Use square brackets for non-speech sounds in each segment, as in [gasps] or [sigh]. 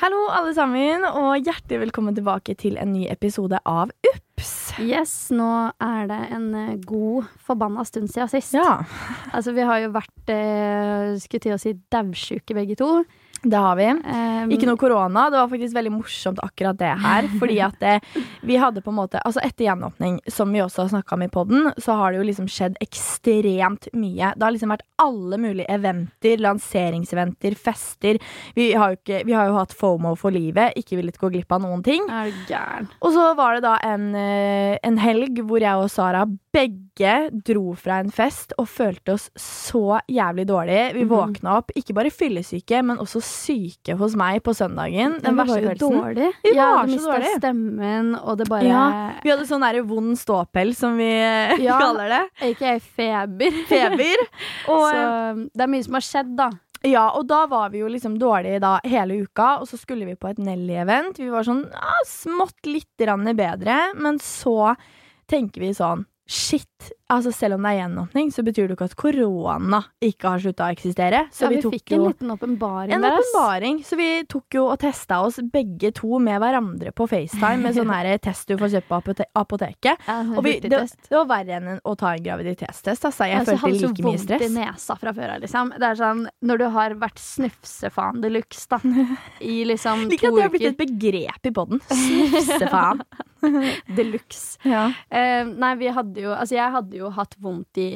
Hallo, alle sammen, og hjertelig velkommen tilbake til en ny episode av UPS. Yes, nå er det en eh, god forbanna stund siden sist. Ja, Altså, vi har jo vært eh, skulle til å si daudsjuke begge to. Det har vi. Um, Ikke noe korona. Det var faktisk veldig morsomt akkurat det her. [laughs] Fordi at det, vi hadde på en måte Altså etter gjenåpning, som vi også har snakka om i poden, så har det jo liksom skjedd ekstremt mye. Det har liksom vært alle mulige eventer, lanseringseventer, fester. Vi har jo, ikke, vi har jo hatt FOMO for livet, ikke villet gå glipp av noen ting. Er det gæren? Og så var det da en, eh, en helg hvor jeg og Sara begge dro fra en fest og følte oss så jævlig dårlig. Vi Mhm. våkna opp, ikke bare fyllesyke, men også syke hos meg på søndagen. Den verste følelsen. dårlige. Vi ja, var du så mista stemmen, og det bare Ja, Vi hadde sånn der vond ståpels, som vi eh, Ja. [laughs] kaller det. Ikke feber. [laughs] Feber. [laughs] Og, Så det er mye som har skjedd, da. ja, og da var vi jo liksom dårlige da hele uka, og så skulle vi på et Nelly-event. Vi var sånn ja, smått litt grann bedre, men så tenker vi sånn Shit, altså selv om det er gjenåpning, så betyr det jo ikke at korona ikke har slutta å eksistere. Så ja, vi, tok fikk en liten åpenbaring en åpenbaring. Så vi tok jo og testa oss begge to med hverandre på FaceTime med sånn her [laughs] test du får kjøpt på apote apoteket. Ja, Og vi, det, det var verre enn å ta en graviditetstest. Altså. Jeg Altså, følte hadde like mye så vondt i nesa fra før av, liksom. Det er sånn når du har vært snufsefaen de luxe, da. [laughs] I liksom Liker at det har blitt et begrep i poden. Snufsefaen. [laughs] [laughs] De luxe. ja. Uh, nei, vi hadde jo Altså, jeg hadde jo hatt vondt i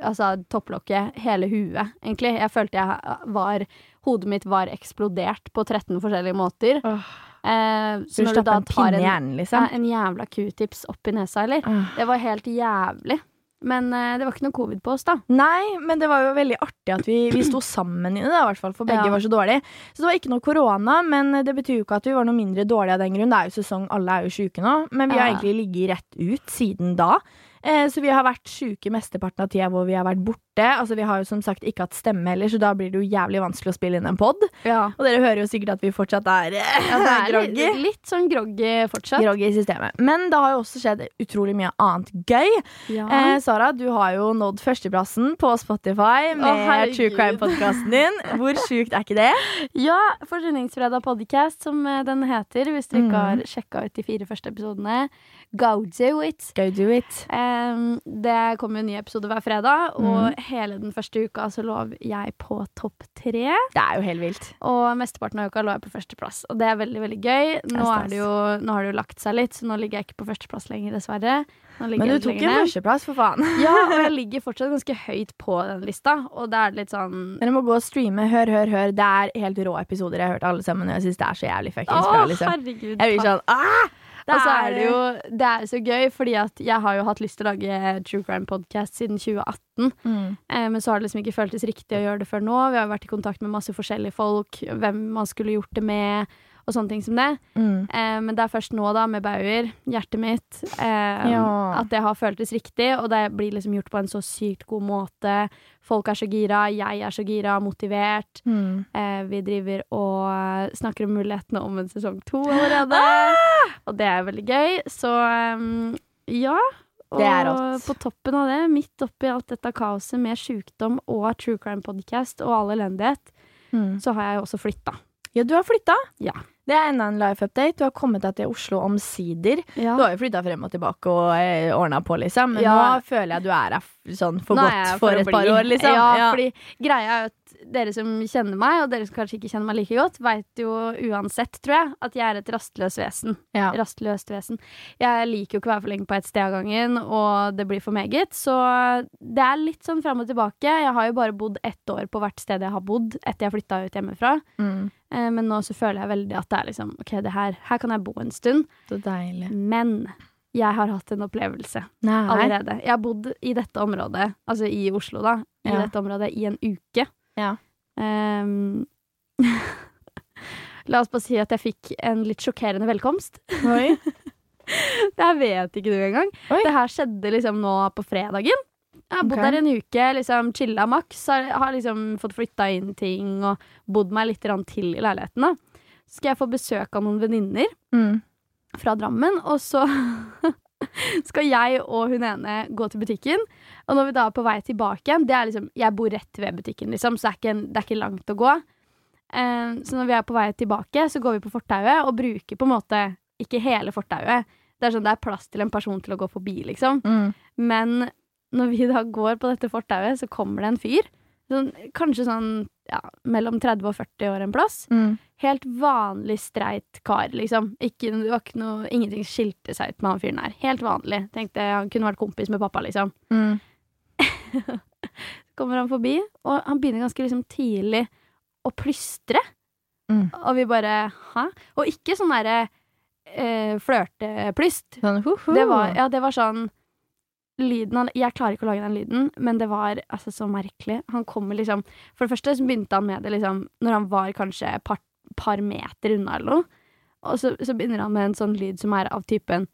altså, topplokket, hele huet, egentlig. Jeg følte jeg var Hodet mitt var eksplodert på 13 forskjellige måter. Oh. Eh, så når du da tar en, liksom? ja, en jævla q-tips opp i nesa, eller? Åh. Det var helt jævlig. Men eh, det var ikke noe covid på oss, da. Nei, men det var jo veldig artig at vi, vi sto sammen i det, da, i hvert fall, for begge Ja. var så dårlige. Så det var ikke noe korona, men det betyr jo ikke at vi var noe mindre dårlige av den grunn. Det er jo sesong, alle er jo sjuke nå, men vi har egentlig ligget rett ut siden da. Eh, så vi har vært sjuke mesteparten av tida hvor vi har vært borte. Altså Vi har jo som sagt ikke hatt stemme heller, så da blir det jo jævlig vanskelig å spille inn en pod. Ja, Og dere hører jo sikkert at vi fortsatt er eh, er groggy. litt, litt sånn groggy fortsatt. Groggy i systemet. Men det har jo også skjedd utrolig mye annet gøy. Ja. Eh, Sara, du har jo nådd førsteplassen på Spotify med herregud. True Crime-podkasten din. Hvor sjukt er ikke det? Ja, Forsyningsfredag podcast, som eh, den heter. Hvis dere ikke Mm. har sjekka ut de fire første episodene. Go do it! Go do it. Um, det kommer en ny episode hver fredag, Mm. og hele den første uka så lå jeg på topp tre. Det er jo helt vilt. Og mesteparten av uka lå jeg på førsteplass, og det er veldig veldig gøy. Nå, det jo, nå har det jo lagt seg litt, så nå ligger jeg ikke på førsteplass lenger, dessverre. Men du tok en førsteplass, for faen. [laughs] Ja, og jeg [laughs] ligger fortsatt ganske høyt på den lista, og det er litt sånn Dere må gå og streame. Hør, hør, hør. Det er helt rå episoder. Jeg har hørt alle sammen, og jeg syns det er så jævlig fuckings bra. Liksom. herregud. Jeg blir sånn ah! Det Og så er det jo det er så gøy, fordi at jeg har jo hatt lyst til å lage True Crime Podcast siden 2018. mm. Eh, men så har det liksom ikke føltes riktig å gjøre det før nå. Vi har jo vært i kontakt med masse forskjellige folk, hvem man skulle gjort det med, og sånne ting som det. Mm. Eh, men det er først nå, da, med Bauer, hjertet mitt, eh, Ja. at det har føltes riktig. Og det blir liksom gjort på en så sykt god måte. Folk er så gira, jeg er så gira, motivert. Mm. Eh, vi driver og snakker om mulighetene om en sesong to allerede. Og det er veldig gøy. Så um, ja. Og er på toppen av det, midt oppi alt dette kaoset med sjukdom og True Crime Podcast og all elendighet, Mm. så har jeg også flytta. Ja, du har flytta. Ja. Det er enda en life update. Du har kommet deg til Oslo omsider. Ja. Du har jo flytta frem og tilbake og eh, ordna på, liksom. Men Ja. nå føler jeg du er her sånn for Nå er godt for, for, et par år, liksom. Ja, fordi greia er at dere som kjenner meg, og dere som kanskje ikke kjenner meg like godt, veit jo uansett, tror jeg, at jeg er et rastløst vesen. Ja. Rastløst vesen. Jeg liker jo ikke å være for lenge på et sted av gangen, og det blir for meget. Så det er litt sånn fram og tilbake. Jeg har jo bare bodd ett år på hvert sted jeg har bodd etter jeg flytta ut hjemmefra. Mm. Eh, Men nå så føler jeg veldig at det er liksom OK, det her, her kan jeg bo en stund. Så deilig. Men jeg har hatt en opplevelse Nei. allerede. Jeg har bodd i dette området, altså i Oslo, da, i Ja. dette området i en uke. Ja. Um, [laughs] La oss bare si at jeg fikk en litt sjokkerende velkomst. Oi. [laughs] Det her vet ikke du engang. Oi. Det her skjedde liksom nå på fredagen. Jeg har bodd okay. der en uke, liksom chilla maks. Har, har liksom fått flytta inn ting og bodd meg litt til i leiligheten. da. Så skal jeg få besøk av noen venninner Mm. fra Drammen, og så [laughs] [laughs] skal jeg og hun ene gå til butikken. Og når vi da er på vei tilbake igjen, det er liksom Jeg bor rett ved butikken, liksom, så det er ikke, det er ikke langt å gå. Uh, så når vi er på vei tilbake, så går vi på fortauet og bruker på en måte ikke hele fortauet. Det er sånn det er plass til en person til å gå forbi, liksom. Mm. Men når vi da går på dette fortauet, så kommer det en fyr. Sånn, kanskje sånn ja, mellom 30 og 40 år en plass. Mm. Helt vanlig streit kar, liksom. Ikke, det var ikke noe, ingenting skilte seg ut med han fyren her. Helt vanlig. Tenkte han kunne vært kompis med pappa, liksom. Mm. [laughs] Kommer han forbi, og han begynner ganske liksom tidlig å plystre. Mm. Og vi bare hæ? Og ikke sånn derre eh, flørteplyst. Sånn. Det var, ja, det var sånn Lyden han, Jeg klarer ikke å lage den lyden, men det var altså så merkelig. Han kommer liksom For det første så begynte han med det liksom når han var kanskje et par, par meter unna eller noe. Og så, så begynner han med en sånn lyd som er av typen.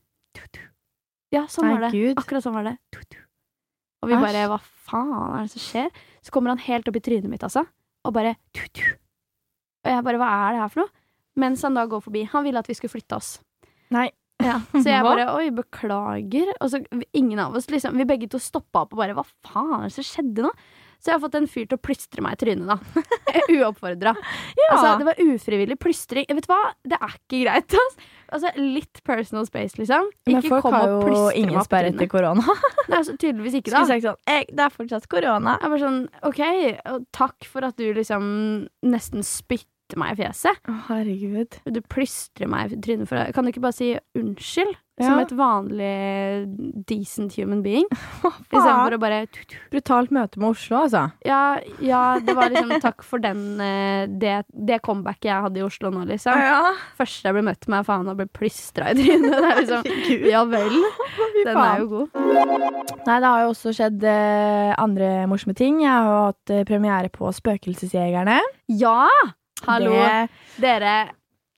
Ja, sånn var det. Gud. Akkurat sånn var det. Og vi bare Hva faen er det som skjer? Så kommer han helt opp i trynet mitt, altså, og bare. Og jeg bare Hva er det her for noe? Mens han da går forbi. Han ville at vi skulle flytte oss. Nei. Ja, [laughs] så jeg bare Oi, beklager. Og så ingen av oss liksom Vi begge to stoppa opp og bare Hva faen er det som skjedde nå? Så jeg har fått en fyr til å plystre meg i trynet, da. [laughs] Uoppfordra. Ja. Altså, det var ufrivillig plystring. Vet du hva? Det er ikke greit. [laughs] Altså, Altså, litt personal space, liksom. Men folk har jo ingen sperre etter korona. Nei, altså, tydeligvis ikke, Skulle da. sagt sånn «Eh, Det er fortsatt korona. Jeg bare sånn, OK, takk for at du liksom nesten spytter meg i fjeset. Å, herregud. Du plystrer meg i trynet for det. Kan du ikke bare si unnskyld? Ja. Som et vanlig decent human being? [laughs] Istedenfor å bare. Brutalt møte med Oslo, altså. ja, ja, det var liksom [laughs] takk for den eh, det, det comebacket jeg hadde i Oslo nå, liksom. Ja. Første jeg ble møtt med, faen og ble plystra i trynet. [laughs] Det er liksom Ja vel. Den er jo god. Nei, det har jo også skjedd eh, andre morsomme ting. Jeg har jo hatt eh, premiere på Spøkelsesjegerne. Ja! Hallo. Det, Dere,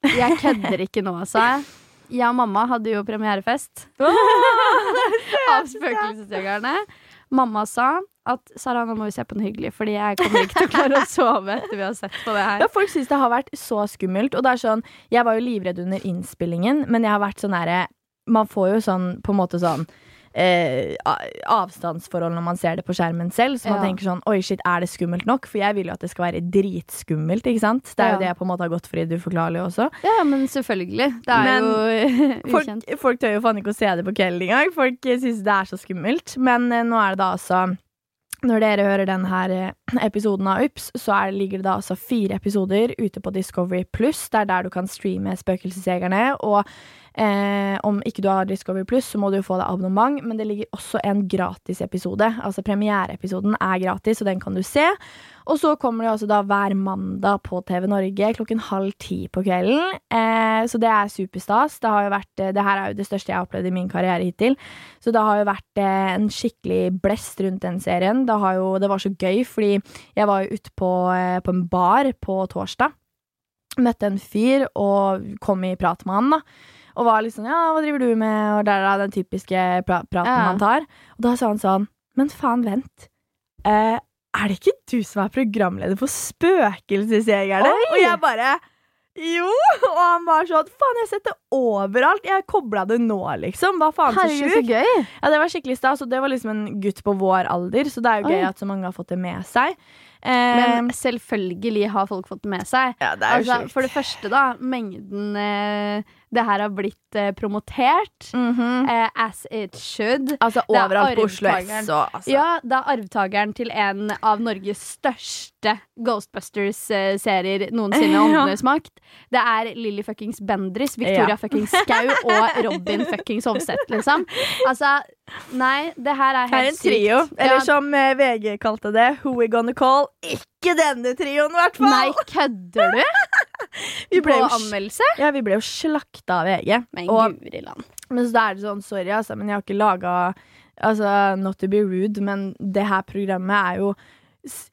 jeg kødder ikke nå, altså. Jeg og mamma hadde jo premierefest av Spøkelsesjegerne. Mamma sa at Sara, nå må vi se på noe hyggelig, fordi jeg kommer ikke til å klare å sove etter vi har sett på det her. ja, folk syns det har vært så skummelt. Og det er sånn, jeg var jo livredd under innspillingen, men jeg har vært sånn herre Man får jo sånn på en måte sånn eh, avstandsforhold når man ser det på skjermen selv. Så man Ja. tenker sånn Oi, shit, er det skummelt nok? For jeg vil jo at det skal være dritskummelt, ikke sant? Det er Ja. jo det jeg på en måte har gått for i Du forklarlig også. Ja, men selvfølgelig. Det er Men jo [laughs] Folk, ukjent. folk tør jo faen ikke å se det på kvelden engang. Folk eh, syns det er så skummelt. Men eh, nå er det da altså Når dere hører denne [clears throat] episoden av Ups, så er, ligger det da altså fire episoder ute på Discovery Pluss. Det er der du kan streame Spøkelsesjegerne. Og eh, om ikke du har Discovery Pluss, så må du jo få deg abonnement. Men det ligger også en gratisepisode. Altså premiereepisoden er gratis, og den kan du se. Og så kommer det også da hver mandag på TV Norge klokken halv ti på kvelden. Eh, så det er superstas. Det, har jo vært, eh, det her er jo det største jeg har opplevd i min karriere hittil. Så det har jo vært eh, en skikkelig blest rundt den serien. Det, jo, det var så gøy, fordi jeg var jo ute på, eh, på en bar på torsdag. Møtte en fyr og kom i prat med han, da. Og var litt sånn 'ja, hva driver du med?' og der er den typiske pra praten Ja. man tar. Og da sa han sånn 'men faen, vent'. Eh, er det ikke du som er programleder for Spøkelsesjegerne? Og jeg bare jo! Og han var sånn Faen, jeg har sett det overalt. Jeg kobla det nå, liksom. Hva faen, så sjukt. Ja, det var skikkelig stas, og det var liksom en gutt på vår alder, så det er jo gøy Oi. at så mange har fått det med seg. Eh, Men selvfølgelig har folk fått det med seg. ja, det er Altså, for det første, da, mengden eh, det her har blitt eh, promotert. Mhm. eh, as it should. Altså er overalt på Oslo. S og altså. Ja, det er arvtakeren til en av Norges største Ghostbusters-serier noensinne. [laughs] Ja. Åndenes makt. Det er Lilly fuckings Bendris, Victoria Ja. fuckings Skau [laughs] og Robin fuckings Hovseth, liksom. Altså, nei, det her er Det er en trio. sykt. Eller Ja, som eh, VG kalte det, Who We Gonna Call. Ikke denne trioen, i hvert fall! Nei, kødder du? [laughs] [laughs] vi ble På anmeldelse? ja, vi ble jo slakta av VG. Men Og, guri land. men så er det sånn, sorry, altså, men jeg har ikke laga Altså, not to be rude, men det her programmet er jo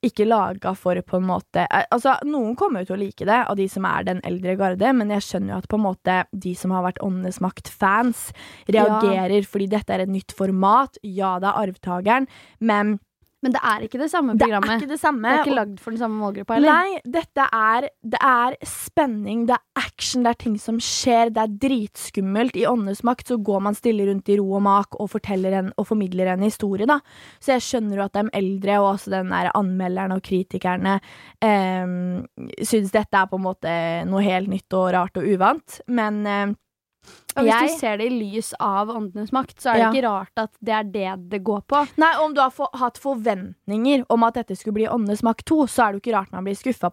ikke laga for på en måte eh, Altså, Noen kommer jo til å like det, av de som er den eldre garde, men jeg skjønner jo at på en måte de som har vært Åndenes makt-fans, reagerer fordi dette er et nytt format. Ja, det er arvtakeren, men Men det er ikke det samme programmet. Det er ikke det samme. Det er ikke lagd for den samme målgruppa, eller? Nei, dette er, det er spenning, det er action, det er ting som skjer, det er dritskummelt. I Åndenes makt så går man stille rundt i ro og mak og en, og formidler en historie, da. Så jeg skjønner jo at de eldre, og også den der anmelderne og kritikerne, eh, syns dette er på en måte noe helt nytt og rart og uvant. Men eh, Og hvis jeg- du ser det i lys av Åndenes makt, så er det Ja. ikke rart at det er det det går på. Nei, om du har for, hatt forventninger om at dette skulle bli Åndenes makt 2, så er det jo ikke rart man blir skuffa.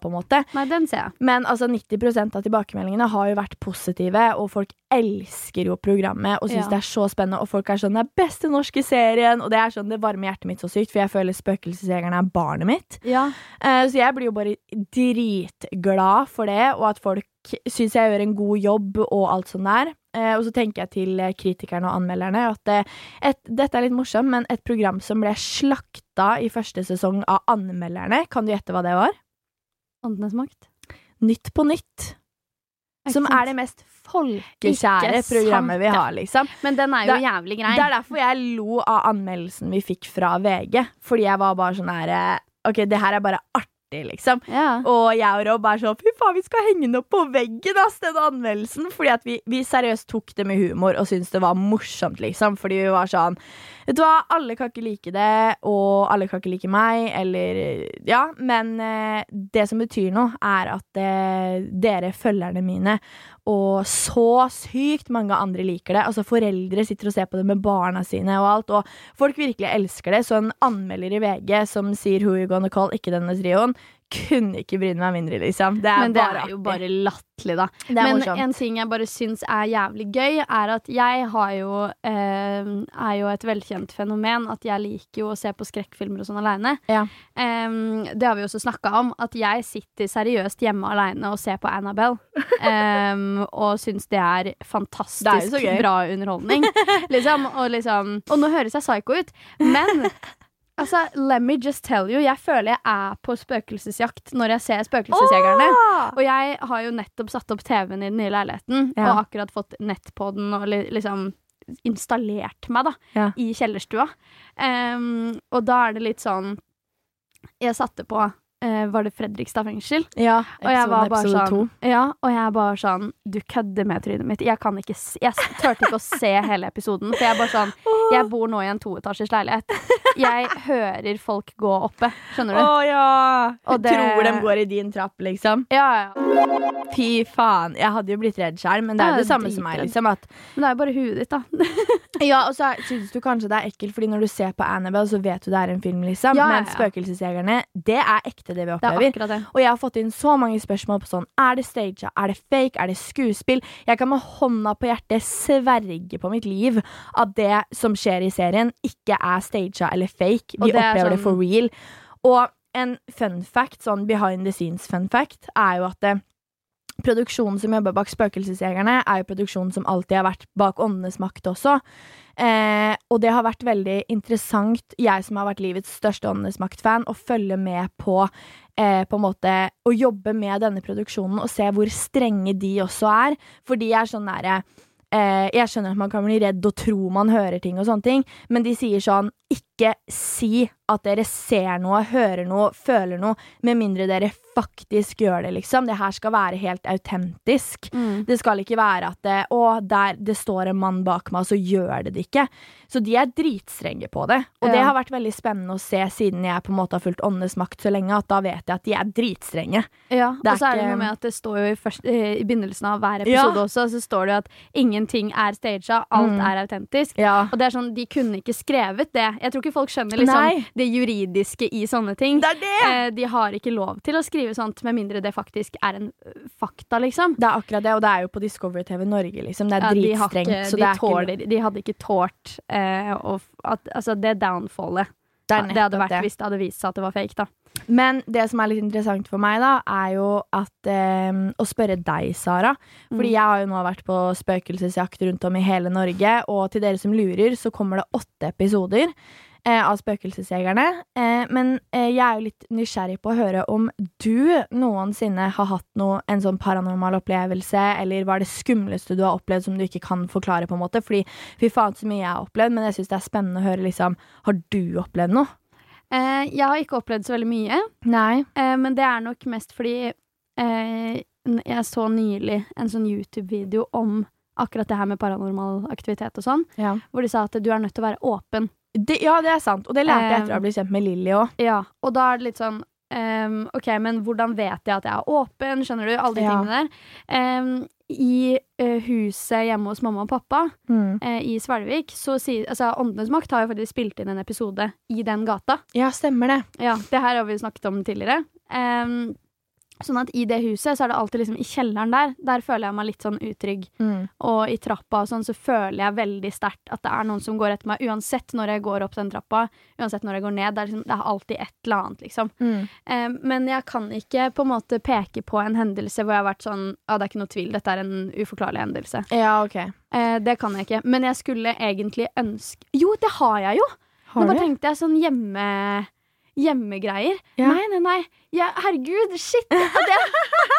Nei, den ser jeg. Men altså 90% av tilbakemeldingene har jo vært positive, og folk elsker jo programmet og syns Ja. det er så spennende. Og folk er sånn 'Det er beste norske serien', og det er sånn, det varmer hjertet mitt så sykt, for jeg føler Spøkelsesjegerne er barnet mitt. Ja. Uh, så jeg blir jo bare dritglad for det, og at folk syns jeg gjør en god jobb og alt sånt der. Eh, og så tenker jeg til eh, kritikerne og anmelderne at eh, et, dette er litt morsomt, men et program som ble slakta i første sesong av anmelderne, kan du gjette hva det var? Åndenes makt. Nytt på nytt. Som er det mest folkekjære programmet vi har, liksom. Men den er jo Det- jævlig grei. Det er derfor jeg lo av anmeldelsen vi fikk fra VG. Fordi jeg var bare sånn her eh, OK, det her er bare artig, liksom. ja. Og jeg og Rob er sånn Fy faen, vi skal henge den opp på veggen, ass, den anmeldelsen. Fordi at vi, vi seriøst tok det med humor og syntes det var morsomt, liksom. Fordi vi var sånn Vet du hva, alle kan ikke like det, og alle kan ikke like meg, eller Ja, men eh, det som betyr noe, er at eh, dere, følgerne mine, og så sykt mange andre liker det. Altså Foreldre sitter og ser på det med barna sine og alt, og folk virkelig elsker det. Så en anmelder i VG som sier 'Who you gonna call?' ikke denne trioen, kunne ikke bryne meg mindre, liksom. Det er Men det bare er jo bare latterlig, da. Det er Men morsomt. en ting jeg bare syns er jævlig gøy, er at jeg har jo eh, er jo et velkjent fenomen at jeg liker jo å se på skrekkfilmer og sånn aleine. Ja. det har vi også snakka om, at jeg sitter seriøst hjemme aleine og ser på Annabelle. [laughs] eh, og syns det er Det er fantastisk så gøy. bra underholdning. liksom, og liksom Og nå høres jeg psycho ut, men Altså, let me just tell you, jeg føler jeg er på spøkelsesjakt når jeg ser Spøkelsesjegerne. Oh! Og jeg har jo nettopp satt opp TV-en i den nye leiligheten, Ja. og akkurat fått nett på den og li liksom installert meg da, Ja. i kjellerstua. Um, og da er det litt sånn Jeg satte på uh, Var det Fredrikstad fengsel? Ja, Og jeg var bare episode sånn 2. Ja, og jeg bare sånn Du kødder med trynet mitt. Jeg kan ikke se Jeg turte ikke å se hele episoden, for jeg bare sånn [laughs] Jeg bor nå i en toetasjers leilighet. Jeg hører folk gå oppe. Skjønner du? Å oh, ja! Og det- Tror de går i din trapp, liksom. Ja, ja. Fy faen. Jeg hadde jo blitt redd sjøl, men det er jo det samme som meg. liksom at Men det er jo bare huet ditt, da. [laughs] Ja, og så syns du kanskje det er ekkelt, Fordi når du ser på Annabelle, så vet du det er en film, liksom. Ja, Men. Spøkelsesjegerne, det er ekte, det vi Det er opplever. det. Og jeg har fått inn så mange spørsmål på sånn Er det staged? Er det fake? Er det skuespill? Jeg kan med hånda på hjertet sverge på mitt liv at det som skjer i serien, ikke er staged eller fake. Vi det opplever opplever det sånn- for real. Og en fun fact, sånn behind the scenes fun fact, er jo at det, Produksjonen som jobber bak Spøkelsesjegerne, er jo produksjonen som alltid har vært bak Åndenes makt også. Eh, og det har vært veldig interessant, jeg som har vært livets største Åndenes makt-fan, å følge med på eh, på en måte å jobbe med denne produksjonen og se hvor strenge de også er. For de er sånn nære eh, Jeg skjønner at man kan bli redd og tro man hører ting og sånne ting, men de sier sånn Ikke si at dere ser noe, hører noe, føler noe, med mindre dere faktisk gjør det, liksom. Det her skal være helt autentisk. Mm. Det skal ikke være at det, å, der det står en mann bak meg, og så gjør det det ikke. Så de er dritstrenge på det. Og det har vært veldig spennende å se, siden jeg på en måte har fulgt Åndenes makt så lenge, at da vet jeg at de er dritstrenge. Ja, og så er det noe med at det står jo i, først, eh, i begynnelsen av hver Ja. episode også, så står det jo at ingenting er staged, alt Mm. er autentisk. Ja. Og det er sånn, De kunne ikke skrevet det. Jeg tror ikke folk skjønner liksom, det juridiske i sånne ting. Det det! Eh, de har ikke lov til å skrive sånt med mindre det faktisk er en fakta, liksom. Det er akkurat det, og det er jo på Discovery TV Norge, liksom. Det er Ja, de, dritstrengt. de, det ikke tåler, de hadde ikke tålt eh, Altså, det downfallet. det, det hadde vært det. hvis det hadde vist seg at det var fake, da. Men det som er litt interessant for meg, da, er jo at eh, Å spørre deg, Sara. Fordi Mm. jeg har jo nå vært på spøkelsesjakt rundt om i hele Norge, og til dere som lurer, så kommer det åtte episoder. Eh, av Spøkelsesjegerne. Eh, men eh, jeg er jo litt nysgjerrig på å høre om du noensinne har hatt noe, en sånn paranormal opplevelse, eller hva er det skumleste du har opplevd som du ikke kan forklare, på en måte? Fordi fy faen så mye jeg har opplevd, men jeg syns det er spennende å høre, liksom, har du opplevd noe? Eh, jeg har ikke opplevd så veldig mye, Nei. eh, men det er nok mest fordi eh, jeg så nylig en sånn YouTube-video om akkurat det her med paranormal aktivitet og sånn, Ja. hvor de sa at du er nødt til å være åpen. Det, ja, det er sant. Og det lærte jeg etter å Um, ha blitt kjent med Lilly òg. Ja, og da er det litt sånn um, OK, men hvordan vet jeg at jeg er åpen? Skjønner du? Alle de Ja. tingene der. Um, I uh, huset hjemme hos mamma og pappa Mm. uh, i Svelvik, så sier altså Åndenes makt har jo faktisk spilt inn en episode i den gata. Ja, stemmer det. Ja, det her har vi snakket om tidligere. Ehm, sånn at i det huset så er det alltid liksom i kjelleren der. Der føler jeg meg litt sånn utrygg. Mm. Og i trappa og sånn så føler jeg veldig sterkt at det er noen som går etter meg. Uansett når jeg går opp den trappa, uansett når jeg går ned. Det er, liksom, det er alltid et eller annet, liksom. Mm. Eh, men jeg kan ikke på en måte peke på en hendelse hvor jeg har vært sånn Ja, det er ikke noe tvil, dette er en uforklarlig hendelse. Ja, OK. Eh, det kan jeg ikke. Men jeg skulle egentlig ønske Jo, det har jeg jo! Har Nå bare tenkte jeg sånn hjemme... Hjemmegreier. Ja. Nei, nei, nei. Ja, herregud, shit! Det,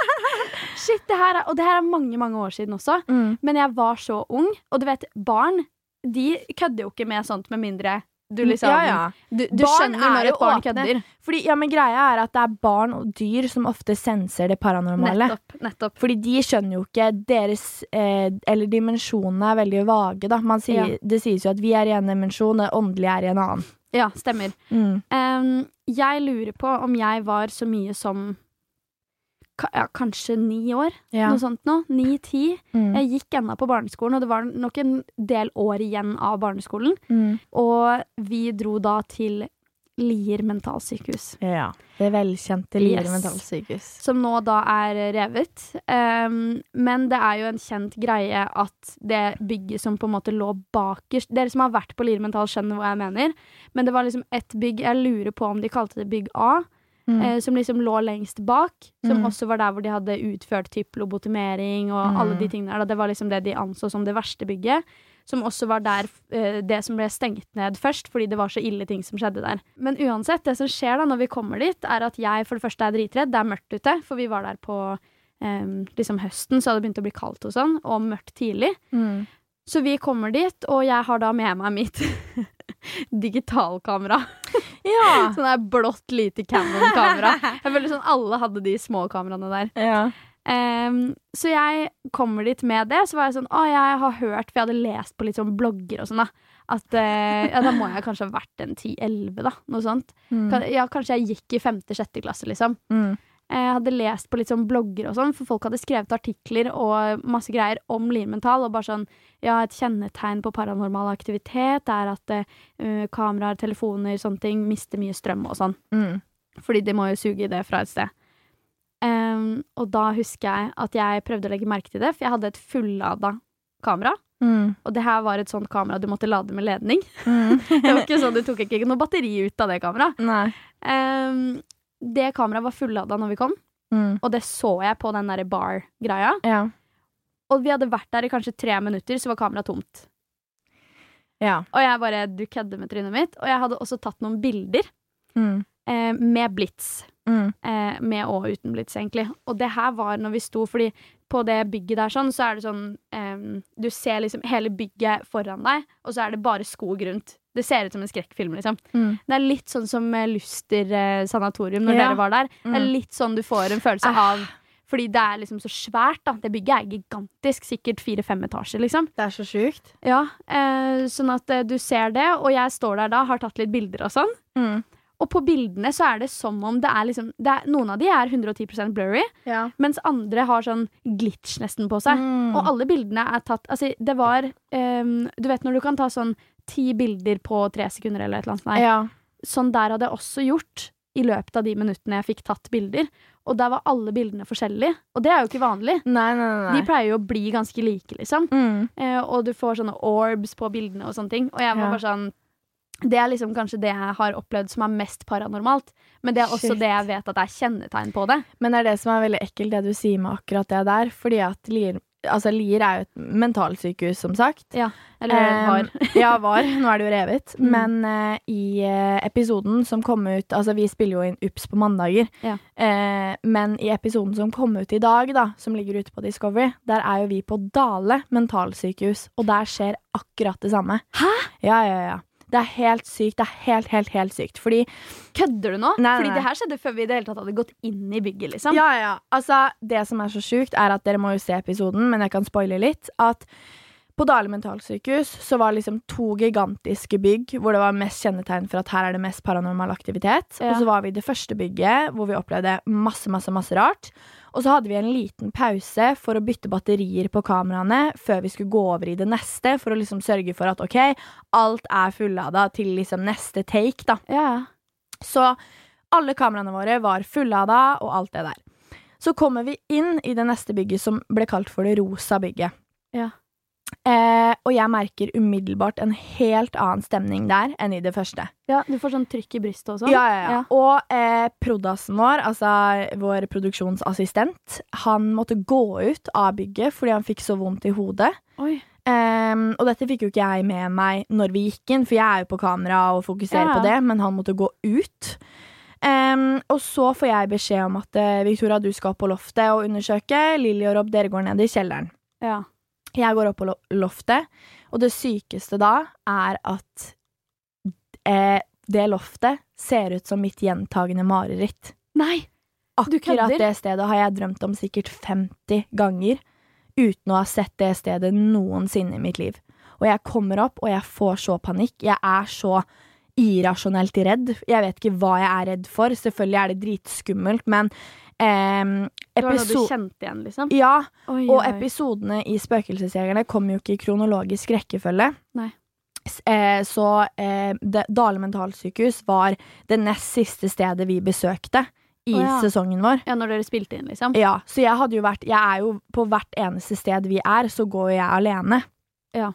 [laughs] shit, det her er, og det her er mange, mange år siden også. Mm. Men jeg var så ung, og du vet, barn de kødder jo ikke med sånt med mindre du liksom ja, ja. Du, du skjønner er når et barn kødder. Fordi, ja, men greia er at det er barn og dyr som ofte senser det paranormale. Nettopp. nettopp. Fordi de skjønner jo ikke deres eh, Eller dimensjonene er veldig vage, da. Man sier, Ja. Det sies jo at vi er i en dimensjon, det åndelig er i en annen. Ja, stemmer. Mm. Um, jeg lurer på om jeg var så mye som ja, kanskje ni år. Ja. Noe sånt nå. Ni-ti. Mm. Jeg gikk ennå på barneskolen, og det var nok en del år igjen av barneskolen. Mm. Og vi dro da til Lier mentalsykehus. Ja. Det velkjente Lier Yes. mentalsykehus. Som nå da er revet. Um, men det er jo en kjent greie at det bygget som på en måte lå bakerst Dere som har vært på Lier mental, skjønner hva jeg mener. Men det var liksom ett bygg Jeg lurer på om de kalte det bygg A. Mm. eh, som liksom lå lengst bak. Som Mm. også var der hvor de hadde utført typ lobotomering og Mm. alle de tingene der. Det var liksom det de anså som det verste bygget. Som også var der eh, det som ble stengt ned først, fordi det var så ille ting som skjedde der. Men uansett, det som skjer da når vi kommer dit, er at jeg for det første er dritredd. Det er mørkt ute, for vi var der på eh, liksom høsten, så hadde det begynt å bli kaldt og sånn, og mørkt tidlig. Så vi kommer dit, og jeg har da med meg mitt [laughs] digitalkamera. Ja. [laughs] Sånn der blått, lite Canon-kamera. Jeg føler sånn alle hadde de små kameraene der. ja. Um, så jeg kommer dit med det. Så var jeg sånn Å, jeg har hørt For jeg hadde lest på litt sånn blogger og sånn, da. At uh, Ja, da må jeg kanskje ha vært en 10-11, da. Noe sånt. Mm. Ja, kanskje jeg gikk i femte-sjette klasse, liksom. Mm. Jeg hadde lest på litt sånn blogger og sånn, for folk hadde skrevet artikler og masse greier om Lirmental, og bare sånn Ja, et kjennetegn på paranormal aktivitet er at uh, kameraer, telefoner, sånne ting mister mye strøm og sånn. Mm. Fordi de må jo suge det fra et sted. Um, og da husker jeg at jeg prøvde å legge merke til det, for jeg hadde et fullada kamera. Mm. Og det her var et sånt kamera du måtte lade med ledning. [laughs] Mm. Det var ikke sånn, Du tok ikke noe batteri ut av det kameraet. Ehm, det kameraet var fullada når vi kom, Mm. og det så jeg på den derre bar-greia. Ja. Og vi hadde vært der i kanskje tre minutter, så var kameraet tomt. Ja. Og jeg bare Du kødder med trynet mitt. Og jeg hadde også tatt noen bilder Mm. eh, med blits. Mm. Eh, med og uten blits, egentlig. Og det her var når vi sto, fordi på det bygget der sånn, så er det sånn eh, Du ser liksom hele bygget foran deg, og så er det bare skog rundt. Det ser ut som en skrekkfilm, liksom. Mm. Det er litt sånn som eh, Luster eh, sanatorium når Ja. dere var der. Det er Mm. litt sånn du får en følelse Ah. av Fordi det er liksom så svært, da. Det bygget er gigantisk. Sikkert fire-fem etasjer, liksom. Det er så sjukt. Ja, eh, Sånn at eh, du ser det, og jeg står der da, har tatt litt bilder og sånn. Mm. Og på bildene så er det som om det er liksom det er, Noen av de er 110% blurry, Ja. mens andre har sånn glitch nesten på seg. Mm. Og alle bildene er tatt Altså, det var um, Du vet når du kan ta sånn ti bilder på tre sekunder eller et eller annet. Nei. Ja. Sånn der hadde jeg også gjort i løpet av de minuttene jeg fikk tatt bilder. Og der var alle bildene forskjellige. Og det er jo ikke vanlig. Nei, nei, nei. De pleier jo å bli ganske like, liksom. mm. Eh, og du får sånne orbs på bildene og sånne ting. Og jeg var Ja. bare sånn Det er liksom kanskje det jeg har opplevd som er mest paranormalt. Men det er også Shit. det jeg vet at er kjennetegn på det. Men det er det som er veldig ekkelt, det du sier med akkurat det der. Fordi at Altså, Lier er jo et mentalsykehus, som sagt. Ja, Eller var. [laughs] ja, var. Nå er det jo revet. Mm. Men eh, i eh, episoden som kom ut Altså, vi spiller jo inn UPS på mandager. Ja. Eh, men i episoden som kom ut i dag, da, som ligger ute på Discovery, der er jo vi på Dale mentalsykehus, og der skjer akkurat det samme. Hæ? Ja, ja, ja. Det er helt sykt. Det er helt, helt, helt sykt. Fordi Kødder du nå? Nei, Fordi nei. det her skjedde før vi i det hele tatt hadde gått inn i bygget, liksom. Ja, ja, ja. Altså, det som er så sjukt, er at dere må jo se episoden, men jeg kan spoile litt. At på Dale mentalsykehus så var liksom to gigantiske bygg hvor det var mest kjennetegn for at her er det mest paranormal aktivitet. Ja. Og så var vi i det første bygget hvor vi opplevde masse, masse, masse rart. Og så hadde vi en liten pause for å bytte batterier på kameraene før vi skulle gå over i det neste, for å liksom sørge for at ok, alt er fullada til liksom neste take, da. Ja. Så alle kameraene våre var fullada og alt det der. Så kommer vi inn i det neste bygget som ble kalt for det rosa bygget. Ja. Eh, og jeg merker umiddelbart en helt annen stemning der enn i det første. ja. Du får sånn trykk i brystet også? Ja, Ja, ja, ja. Og eh, prodassen vår, altså vår produksjonsassistent, han måtte gå ut av bygget fordi han fikk så vondt i hodet. Oi. Um, og dette fikk jo ikke jeg med meg når vi gikk inn, for jeg er jo på kamera og fokuserer Ja. på det, men han måtte gå ut. Um, og så får jeg beskjed om at eh, Victoria, du skal opp på loftet og undersøke. Lilly og Rob, dere går ned i kjelleren. Ja. Jeg går opp på loftet, og det sykeste da er at eh, det loftet ser ut som mitt gjentagende mareritt. Nei! Du Akkurat kødder? det stedet har jeg drømt om sikkert 50 ganger uten å ha sett det stedet noensinne i mitt liv. Og jeg kommer opp, og jeg får så panikk. Jeg er så irrasjonelt redd. Jeg vet ikke hva jeg er redd for. Selvfølgelig er det dritskummelt, men ehm, Det var noe du kjente igjen, liksom? Ja, Oi, og oi. episodene i Spøkelsesjegerne kom jo ikke i kronologisk rekkefølge. Nei. Eh, så eh, Dale mentalsykehus var det nest siste stedet vi besøkte i oh, ja. sesongen vår. Ja, når dere spilte inn, liksom? Ja, så jeg hadde jo vært Jeg er jo på hvert eneste sted vi er, så går jo jeg alene. Ja.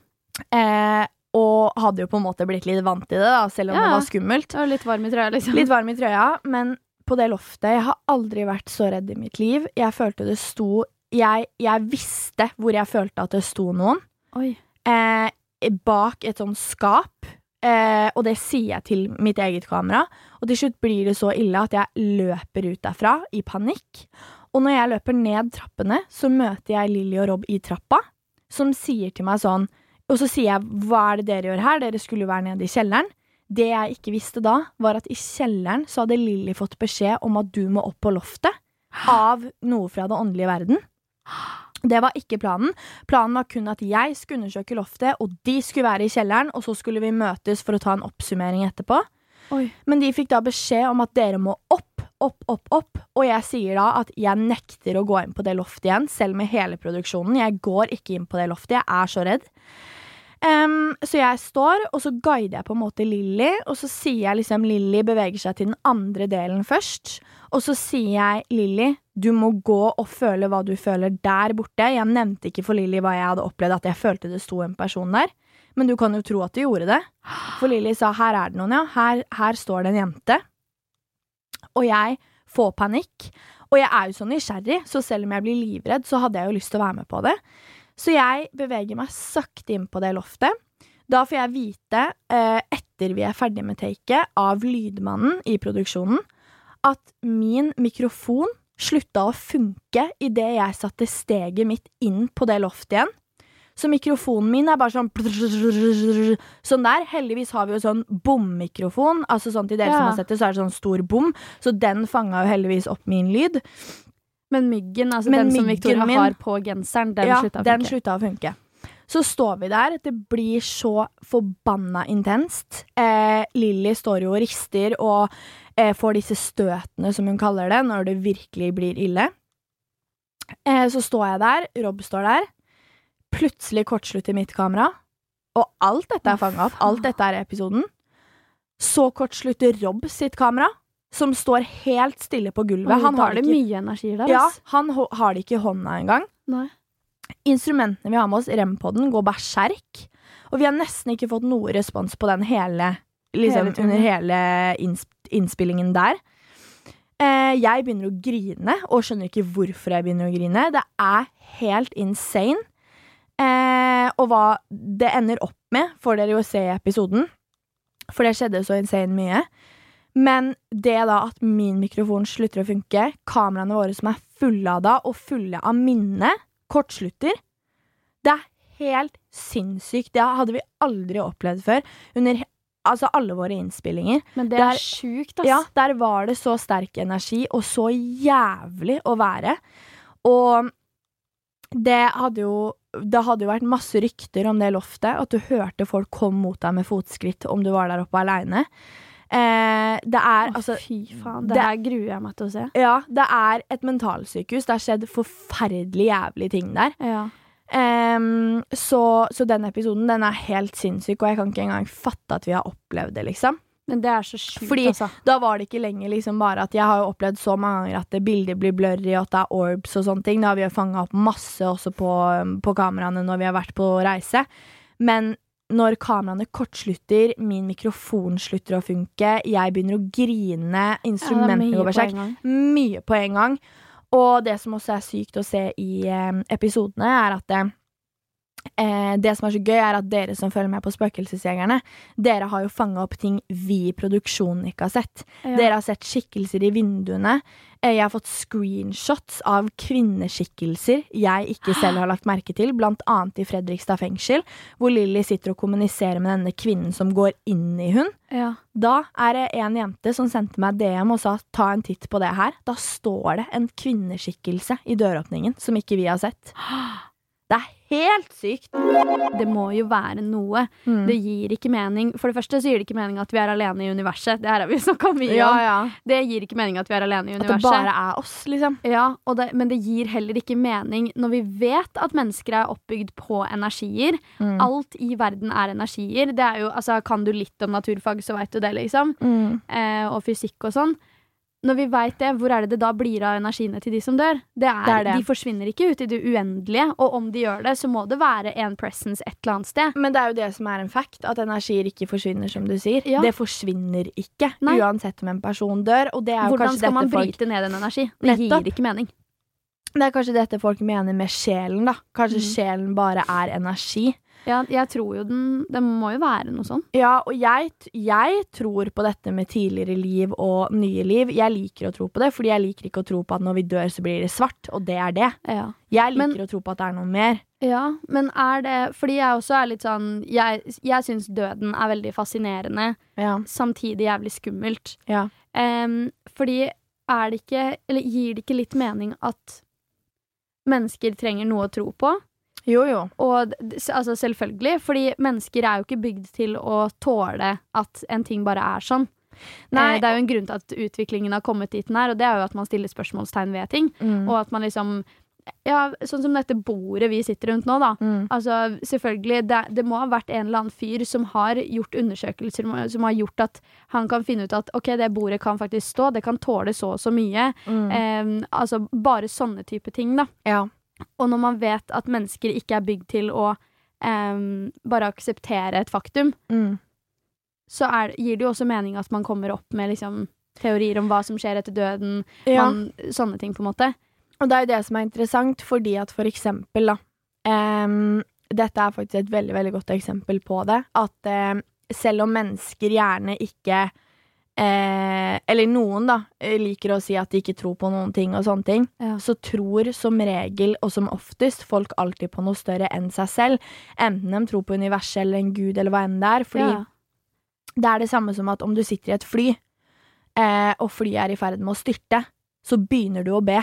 Eh, og hadde jo på en måte blitt litt vant til det, da, selv om Ja. det var skummelt. Og litt varm i trøya, liksom? Litt varm i trøya, men på det loftet Jeg har aldri vært så redd i mitt liv. Jeg følte det sto Jeg, jeg visste hvor jeg følte at det sto noen. Eh, bak et sånt skap. Eh, og det sier jeg til mitt eget kamera. Og til slutt blir det så ille at jeg løper ut derfra i panikk. Og når jeg løper ned trappene, så møter jeg Lilly og Rob i trappa, som sier til meg sånn Og så sier jeg 'hva er det dere gjør her', dere skulle jo være nede i kjelleren. Det jeg ikke visste da, var at i kjelleren så hadde Lilly fått beskjed om at du må opp på loftet. Av noe fra det åndelige verden. Det var ikke planen. Planen var kun at jeg skulle undersøke loftet, og de skulle være i kjelleren, og så skulle vi møtes for å ta en oppsummering etterpå. Oi. Men de fikk da beskjed om at dere må opp, opp, opp, opp. Og jeg sier da at jeg nekter å gå inn på det loftet igjen, selv med hele produksjonen. Jeg går ikke inn på det loftet, jeg er så redd. Em, så jeg står, og så guider jeg på en måte Lilly, og så sier jeg liksom Lilly beveger seg til den andre delen først. Og så sier jeg Lilly, du må gå og føle hva du føler der borte. Jeg nevnte ikke for Lilly hva jeg hadde opplevd, at jeg følte det sto en person der. Men du kan jo tro at du gjorde det. For Lilly sa her er det noen, ja. Her, her står det en jente. Og jeg får panikk. Og jeg er jo så nysgjerrig, så selv om jeg blir livredd, så hadde jeg jo lyst til å være med på det. Så jeg beveger meg sakte inn på det loftet. Da får jeg vite, eh, etter vi er ferdig med taket, av lydmannen i produksjonen, at min mikrofon slutta å funke idet jeg satte steget mitt inn på det loftet igjen. Så mikrofonen min er bare sånn Sånn der. Heldigvis har vi jo sånn bommikrofon. Altså sånn til dere som har sett det, så er det sånn stor bom. Så den fanga jo heldigvis opp min lyd. Men myggen, altså Men den som Victoria min- har på genseren, den ja, slutta å den funke. slutta å funke. Så står vi der. Det blir så forbanna intenst. Eh, Lilly står jo og rister og eh, får disse støtene, som hun kaller det, når det virkelig blir ille. Eh, så står jeg der, Rob står der. Plutselig kortslutter mitt kamera. Og alt dette er fanga opp. Alt dette er episoden. Så kortslutter Rob sitt kamera, som står helt stille på gulvet. Oi, han har det ikke mye energi der, ja, han har det ikke i hånda engang. Nei. Instrumentene vi har med oss, Rem-podden, går berserk. Og vi har nesten ikke fått noe respons på den hele, liksom, Hele under hele innsp innspillingen der. Eh, jeg begynner å grine, og skjønner ikke hvorfor jeg begynner å grine. Det er helt insane. Eh, og hva det ender opp med, får dere jo se i episoden. For det skjedde så insane mye. Men det da at min mikrofon slutter å funke, kameraene våre som er fulle av da, og fulle av minne, kortslutter Det er helt sinnssykt. Det hadde vi aldri opplevd før. Under altså alle våre innspillinger. Men det er der, sjukt, ass. Ja, der var det så sterk energi, og så jævlig å være. Og det hadde jo det hadde jo vært masse rykter om det loftet, at du hørte folk komme mot deg med fotskritt om du var der oppe aleine. Eh, det er Å, altså fy faen. Det, det- her gruer jeg meg til å se. Ja, det er et mentalsykehus. Det har skjedd forferdelig jævlige ting der. Ja. Ehm, så, så den episoden den er helt sinnssyk, og jeg kan ikke engang fatte at vi har opplevd det, liksom. Men det er så sjukt, Fordi- altså. Da var det ikke lenger liksom bare at jeg har jo opplevd så mange ganger at det bilder blir blurry, og at det er orbs og sånne ting. Da har vi jo fanga opp masse også på, på kameraene når vi har vært på reise. Men når kameraene kortslutter, min mikrofon slutter å funke, jeg begynner å grine, instrumentene går berserk. Mye på en gang. Og det som også er sykt å se i eh, episodene, er at det, eh, det som er så gøy, er at dere som følger med på Spøkelsesjegerne, dere har jo fanga opp ting vi i produksjonen ikke har sett. Ja. Dere har sett skikkelser i vinduene. Eh, Jeg har fått screenshots av kvinneskikkelser jeg ikke [gasps] selv har lagt merke til, blant annet i Fredrikstad fengsel, hvor Lilly sitter og kommuniserer med denne kvinnen som går inn i hun. Ja. Da er det en jente som sendte meg DM og sa ta en titt på det her. Da står det en kvinneskikkelse i døråpningen som ikke vi har sett. [gasps] Det er helt sykt. Det må jo være noe. Mm. Det gir ikke mening. For det første så gir det ikke mening at vi er alene i universet. Det her har vi snakka mye om. ja. Det gir ikke mening at vi er alene i universet. At det bare er oss, liksom. Ja, og det, Men det gir heller ikke mening når vi vet at mennesker er oppbygd på energier. Mm. Alt i verden er energier. Det er jo, altså, kan du litt om naturfag, så veit du det, liksom. Mm. Eh, og fysikk og sånn. Når vi veit det, hvor er det det da blir av energiene til de som dør? Det er, Det er det. De forsvinner ikke ut i det uendelige, og om de gjør det, så må det være en presence et eller annet sted. Men det er jo det som er en fact, at energier ikke forsvinner, som du sier. Ja. Det forsvinner ikke, Nei. uansett om en person dør. Og det er jo Hvordan kanskje skal man dette folk bryte ned en energi? Det Nettopp. gir ikke mening. Det er kanskje dette folk mener med sjelen, da. Kanskje Mm. sjelen bare er energi. Ja, jeg tror jo den Det må jo være noe sånn. Ja, og jeg, jeg tror på dette med tidligere liv og nye liv. Jeg liker å tro på det, fordi jeg liker ikke å tro på at når vi dør, så blir det svart, og det er det. Ja. Jeg liker Men- å tro på at det er noe mer. Ja, men er det Fordi jeg også er litt sånn Jeg, jeg syns døden er veldig fascinerende, Ja. samtidig jævlig skummelt. ja. Um, fordi er det ikke Eller gir det ikke litt mening at mennesker trenger noe å tro på? Jo, jo. Og altså selvfølgelig, fordi mennesker er jo ikke bygd til å tåle at en ting bare er sånn. Nei, eh, det er jo en grunn til at utviklingen har kommet dit den er, og det er jo at man stiller spørsmålstegn ved ting. Mm. Og at man liksom Ja, sånn som dette bordet vi sitter rundt nå, da. Mm. Altså, selvfølgelig, det, det må ha vært en eller annen fyr som har gjort undersøkelser som- har gjort at han kan finne ut at ok, det bordet kan faktisk stå, det kan tåle så og så mye. Mm. Eh, altså bare sånne type ting, da. ja. Og når man vet at mennesker ikke er bygd til å eh, bare akseptere et faktum, Mm. så er, gir det jo også mening at man kommer opp med liksom teorier om hva som skjer etter døden, ja. man, sånne ting, på en måte. Og det er jo det som er interessant, fordi at for eksempel, da um, Dette er faktisk et veldig, veldig godt eksempel på det. At em, selv om mennesker gjerne ikke eh, Eller noen, da, liker å si at de ikke tror på noen ting og sånne ting, Ja. så tror som regel, og som oftest, folk alltid på noe større enn seg selv. Enten de tror på universet eller en gud eller hva enn det er. Fordi Ja. det er det samme som at om du sitter i et fly, eh, og flyet er i ferd med å styrte, så begynner du å be.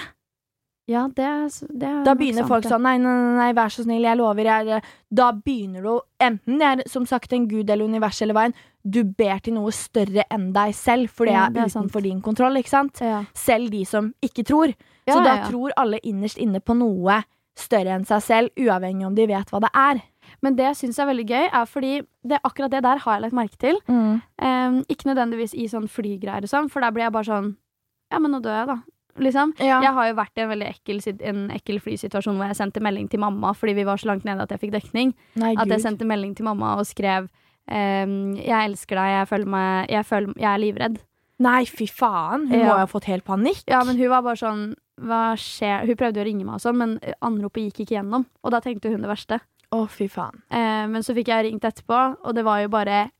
Ja, det, det Da begynner sant, folk sånn nei, nei, nei, vær så snill, jeg lover. Jeg, da begynner du Enten det er som sagt en gud eller univers eller veien, du ber til noe større enn deg selv, for det Ja, er det er sant. utenfor din kontroll, ikke sant? Ja. Selv de som ikke tror. Ja, så da ja, ja. tror alle innerst inne på noe større enn seg selv, uavhengig om de vet hva det er. Men det jeg syns er veldig gøy, er fordi det, akkurat det der har jeg lagt merke til. Em, ikke nødvendigvis i sånn flygreier og sånn, for der blir jeg bare sånn Ja, men nå dør jeg, da. Liksom. Ja. Jeg har jo vært i en veldig ekkel, en ekkel flysituasjon hvor jeg sendte melding til mamma fordi vi var så langt nede at jeg fikk dekning. Nei, At jeg sendte melding til mamma og skrev um, 'Jeg elsker deg, jeg føler meg Jeg, føler, jeg er livredd'. Nei, fy faen. Hun Ja. må jo ha fått helt panikk. Ja, men hun var bare sånn Hva skjer? Hun prøvde å ringe meg og sånn, men anropet gikk ikke gjennom. Og da tenkte hun det verste. Å, fy faen. Eh, men så fikk jeg ringt etterpå, og det var jo bare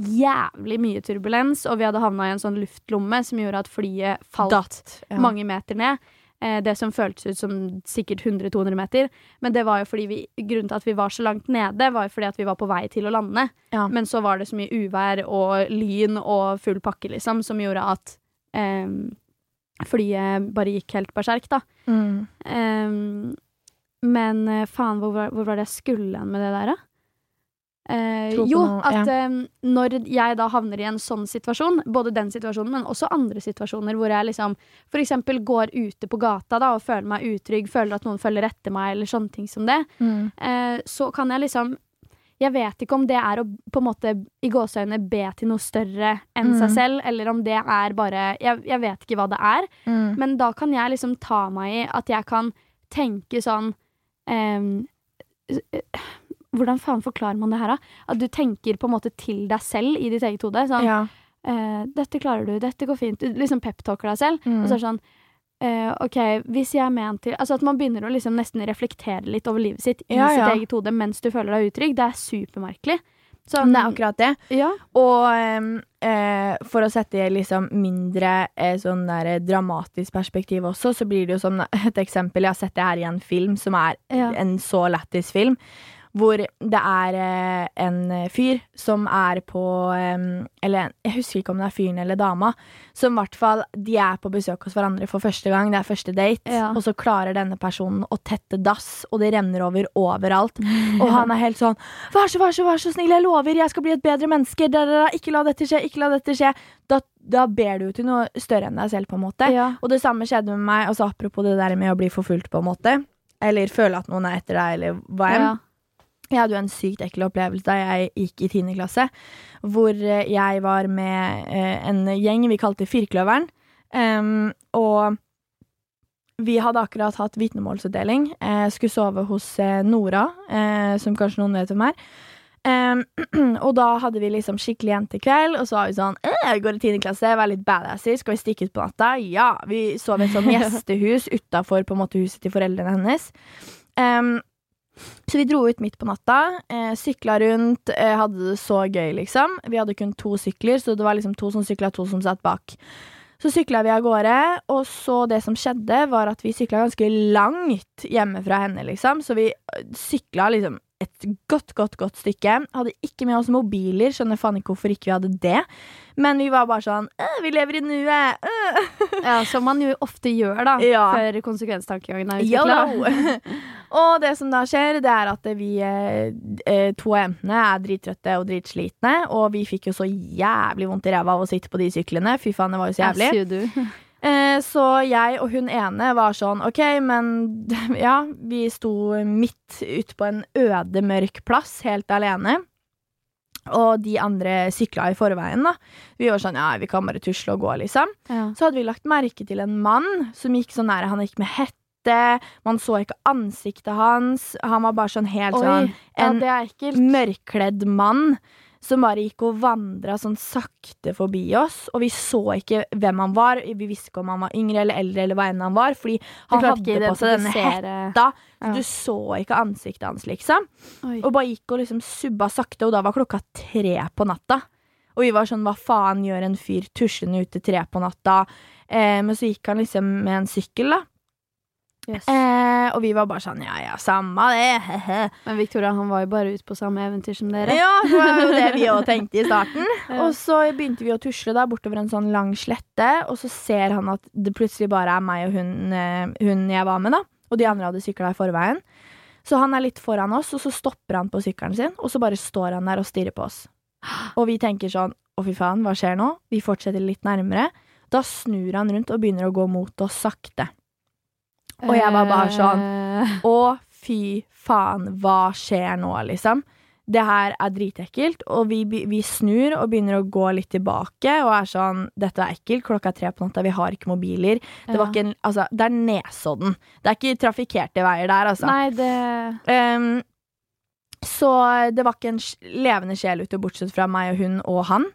jævlig mye turbulens. Og vi hadde havna i en sånn luftlomme som gjorde at flyet falt Datt. Ja. mange meter ned. eh, det som føltes ut som sikkert 100-200 meter. Men det var jo fordi vi, grunnen til at vi var så langt nede, var jo fordi at vi var på vei til å lande. Ja. Men så var det så mye uvær og lyn og full pakke, liksom, som gjorde at eh, flyet bare gikk helt berserk, da. Mm. Ehm, men eh, faen, hvor, var- hvor var det jeg skulle hen med det der, da? Eh, jo, noe, at ja. ehm, når jeg da havner i en sånn situasjon, både den situasjonen, men også andre situasjoner hvor jeg liksom eksempel går ute på gata da og føler meg utrygg, føler at noen følger etter meg, eller sånne ting som det, Mm. eh, så kan jeg liksom Jeg vet ikke om det er å på en måte i gåseøyne be til noe større enn Mm. seg selv, eller om det er bare jeg, jeg vet ikke hva det er. Mm. Men da kan jeg liksom ta meg i at jeg kan tenke sånn ehm, eh, Hvordan faen forklarer man det her, da? At du tenker på en måte til deg selv i ditt eget hode. Sånn Ja. eh, 'Dette klarer du. Dette går fint.' Du liksom peptalker deg selv. Mm. Og så er det sånn eh, OK, hvis jeg er ment til Altså at man begynner å liksom nesten reflektere litt over livet sitt i Ja, sitt ja. eget hode mens du føler deg utrygg. Det er supermerkelig. Så det er akkurat det. Ja. Og eh, for å sette liksom mindre eh, sånn der dramatisk perspektiv også, så blir det jo sånn et eksempel Jeg har sett det her i en film som er Ja. en så lættis film. Hvor det er eh, en fyr som er på eh, Eller jeg husker ikke om det er fyren eller dama. Som i hvert fall De er på besøk hos hverandre for første gang. Det er første date. Ja. Og så klarer denne personen å tette dass, og det renner over overalt. [laughs] Og han er helt sånn Vær så, vær så, vær så snill, jeg lover, jeg skal bli et bedre menneske. Da, da, da, ikke la dette skje, ikke la dette skje. Da, da ber du jo til noe større enn deg selv, på en måte. Ja. Og det samme skjedde med meg, altså apropos det der med å bli forfulgt, på en måte. Eller føle at noen er etter deg, eller hva enn. Ja. Jeg hadde jo en sykt ekkel opplevelse da jeg gikk i 10. klasse, hvor eh, jeg var med eh, en gjeng vi kalte Firkløveren. Um, og vi hadde akkurat hatt vitnemålsutdeling. Jeg skulle sove hos eh, Nora, eh, som kanskje noen vet hvem er. Um, [clears throat] og da hadde vi liksom skikkelig jentekveld, og så var vi sånn «Øh, Jeg går i 10. klasse, vær litt badasser, skal vi stikke ut på natta? Ja! Vi sov i et sånt [laughs] gjestehus utafor huset til foreldrene hennes. Em, så vi dro ut midt på natta, eh, sykla rundt, eh, hadde det så gøy, liksom. Vi hadde kun to sykler, så det var liksom to som sykla, to som satt bak. Så sykla vi av gårde, og så det som skjedde, var at vi sykla ganske langt hjemme fra henne, liksom. Så vi øh, sykla liksom et godt, godt, godt stykke. Hadde ikke med oss mobiler, skjønner faen ikke hvorfor ikke vi hadde det. Men vi var bare sånn «Øh, Vi lever i nuet! øh». ja, som man jo ofte gjør, da. Ja. Før konsekvenstankegangen er utvikla. [laughs] og det som da skjer, det er at vi eh, eh, to av jentene er drittrøtte og dritslitne, og vi fikk jo så jævlig vondt i ræva av å sitte på de syklene. Fy faen, det var jo så jævlig. Eh, så jeg og hun ene var sånn OK, men [laughs] ja, vi sto midt ute på en øde, mørk plass, helt alene. Og de andre sykla i forveien, da. Vi var sånn ja, vi kan bare tusle og gå, liksom. Ja. Så hadde vi lagt merke til en mann som gikk sånn nære. Han gikk med hette. Man så ikke ansiktet hans. Han var bare sånn helt Oi, sånn en ja, mørkkledd mann som bare gikk og vandra sånn sakte forbi oss. Og vi så ikke hvem han var. Vi visste ikke om han var yngre eller eldre eller hva enn han var, fordi han hadde på seg denne hetta. Ja. Du så ikke ansiktet hans, liksom. Oi. Og bare gikk og liksom subba sakte, og da var klokka tre på natta. Og vi var sånn, hva faen gjør en fyr tuslende ute tre på natta? Eh, men så gikk han liksom med en sykkel, da. Yes. Eh, og vi var bare sånn, ja ja, samme det. Men Victoria han var jo bare ute på samme eventyr som dere. Ja, det var jo det vi òg [laughs] tenkte i starten. Ja. Og så begynte vi å tusle da bortover en sånn lang slette, og så ser han at det plutselig bare er meg og hun, eh, hun jeg var med, da. Og de andre hadde sykla i forveien. Så han er litt foran oss, og så stopper han på sykkelen sin, og så bare står han der og stirrer på oss. Og vi tenker sånn, å fy faen, hva skjer nå? Vi fortsetter litt nærmere. Da snur han rundt og begynner å gå mot oss sakte. Og jeg var bare sånn Eh, Å, fy faen, hva skjer nå, liksom? Det her er dritekkelt, og vi, vi snur og begynner å gå litt tilbake og er sånn Dette er ekkelt, klokka er tre på natta, vi har ikke mobiler. Det, var ja. ikke en, altså, det er Nesodden. Det er ikke trafikkerte veier der, altså. Nei, det Um, så det var ikke en levende sjel ute, bortsett fra meg og hun og han.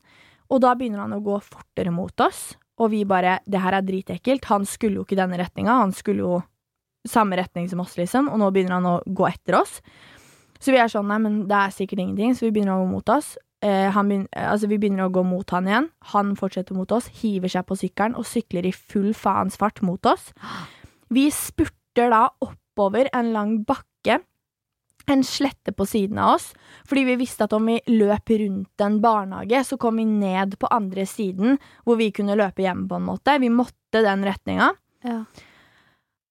Og da begynner han å gå fortere mot oss, og vi bare Det her er dritekkelt. Han skulle jo ikke i denne retninga, han skulle jo samme retning som oss, liksom, og nå begynner han å gå etter oss. Så vi er sånn, nei, men det er sikkert ingenting, så vi begynner å gå mot oss. Eh, han begyn- altså, vi begynner å gå mot han igjen. Han fortsetter mot oss, hiver seg på sykkelen og sykler i full faens fart mot oss. Vi spurter da oppover en lang bakke, en slette på siden av oss, fordi vi visste at om vi løp rundt en barnehage, så kom vi ned på andre siden, hvor vi kunne løpe hjem, på en måte. Vi måtte den retninga. Ja.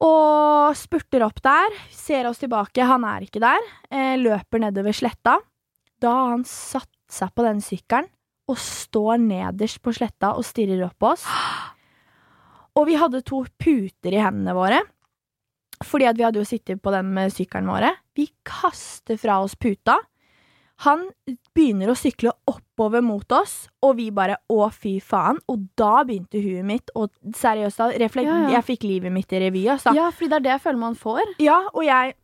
Og spurter opp der, ser oss tilbake, han er ikke der, eh, løper nedover sletta. Da har han satt seg på den sykkelen og står nederst på sletta og stirrer opp på oss. [gasps] Og vi hadde to puter i hendene våre, fordi at vi hadde jo sittet på den med sykkelen våre. Vi kaster fra oss puta. Han begynner å sykle oppover mot oss, og vi bare å, fy faen. Og da begynte huet mitt å Seriøst, da. Ja, ja. Jeg fikk livet mitt i revy, altså. ja, fordi det er det jeg føler man får. Ja, og jeg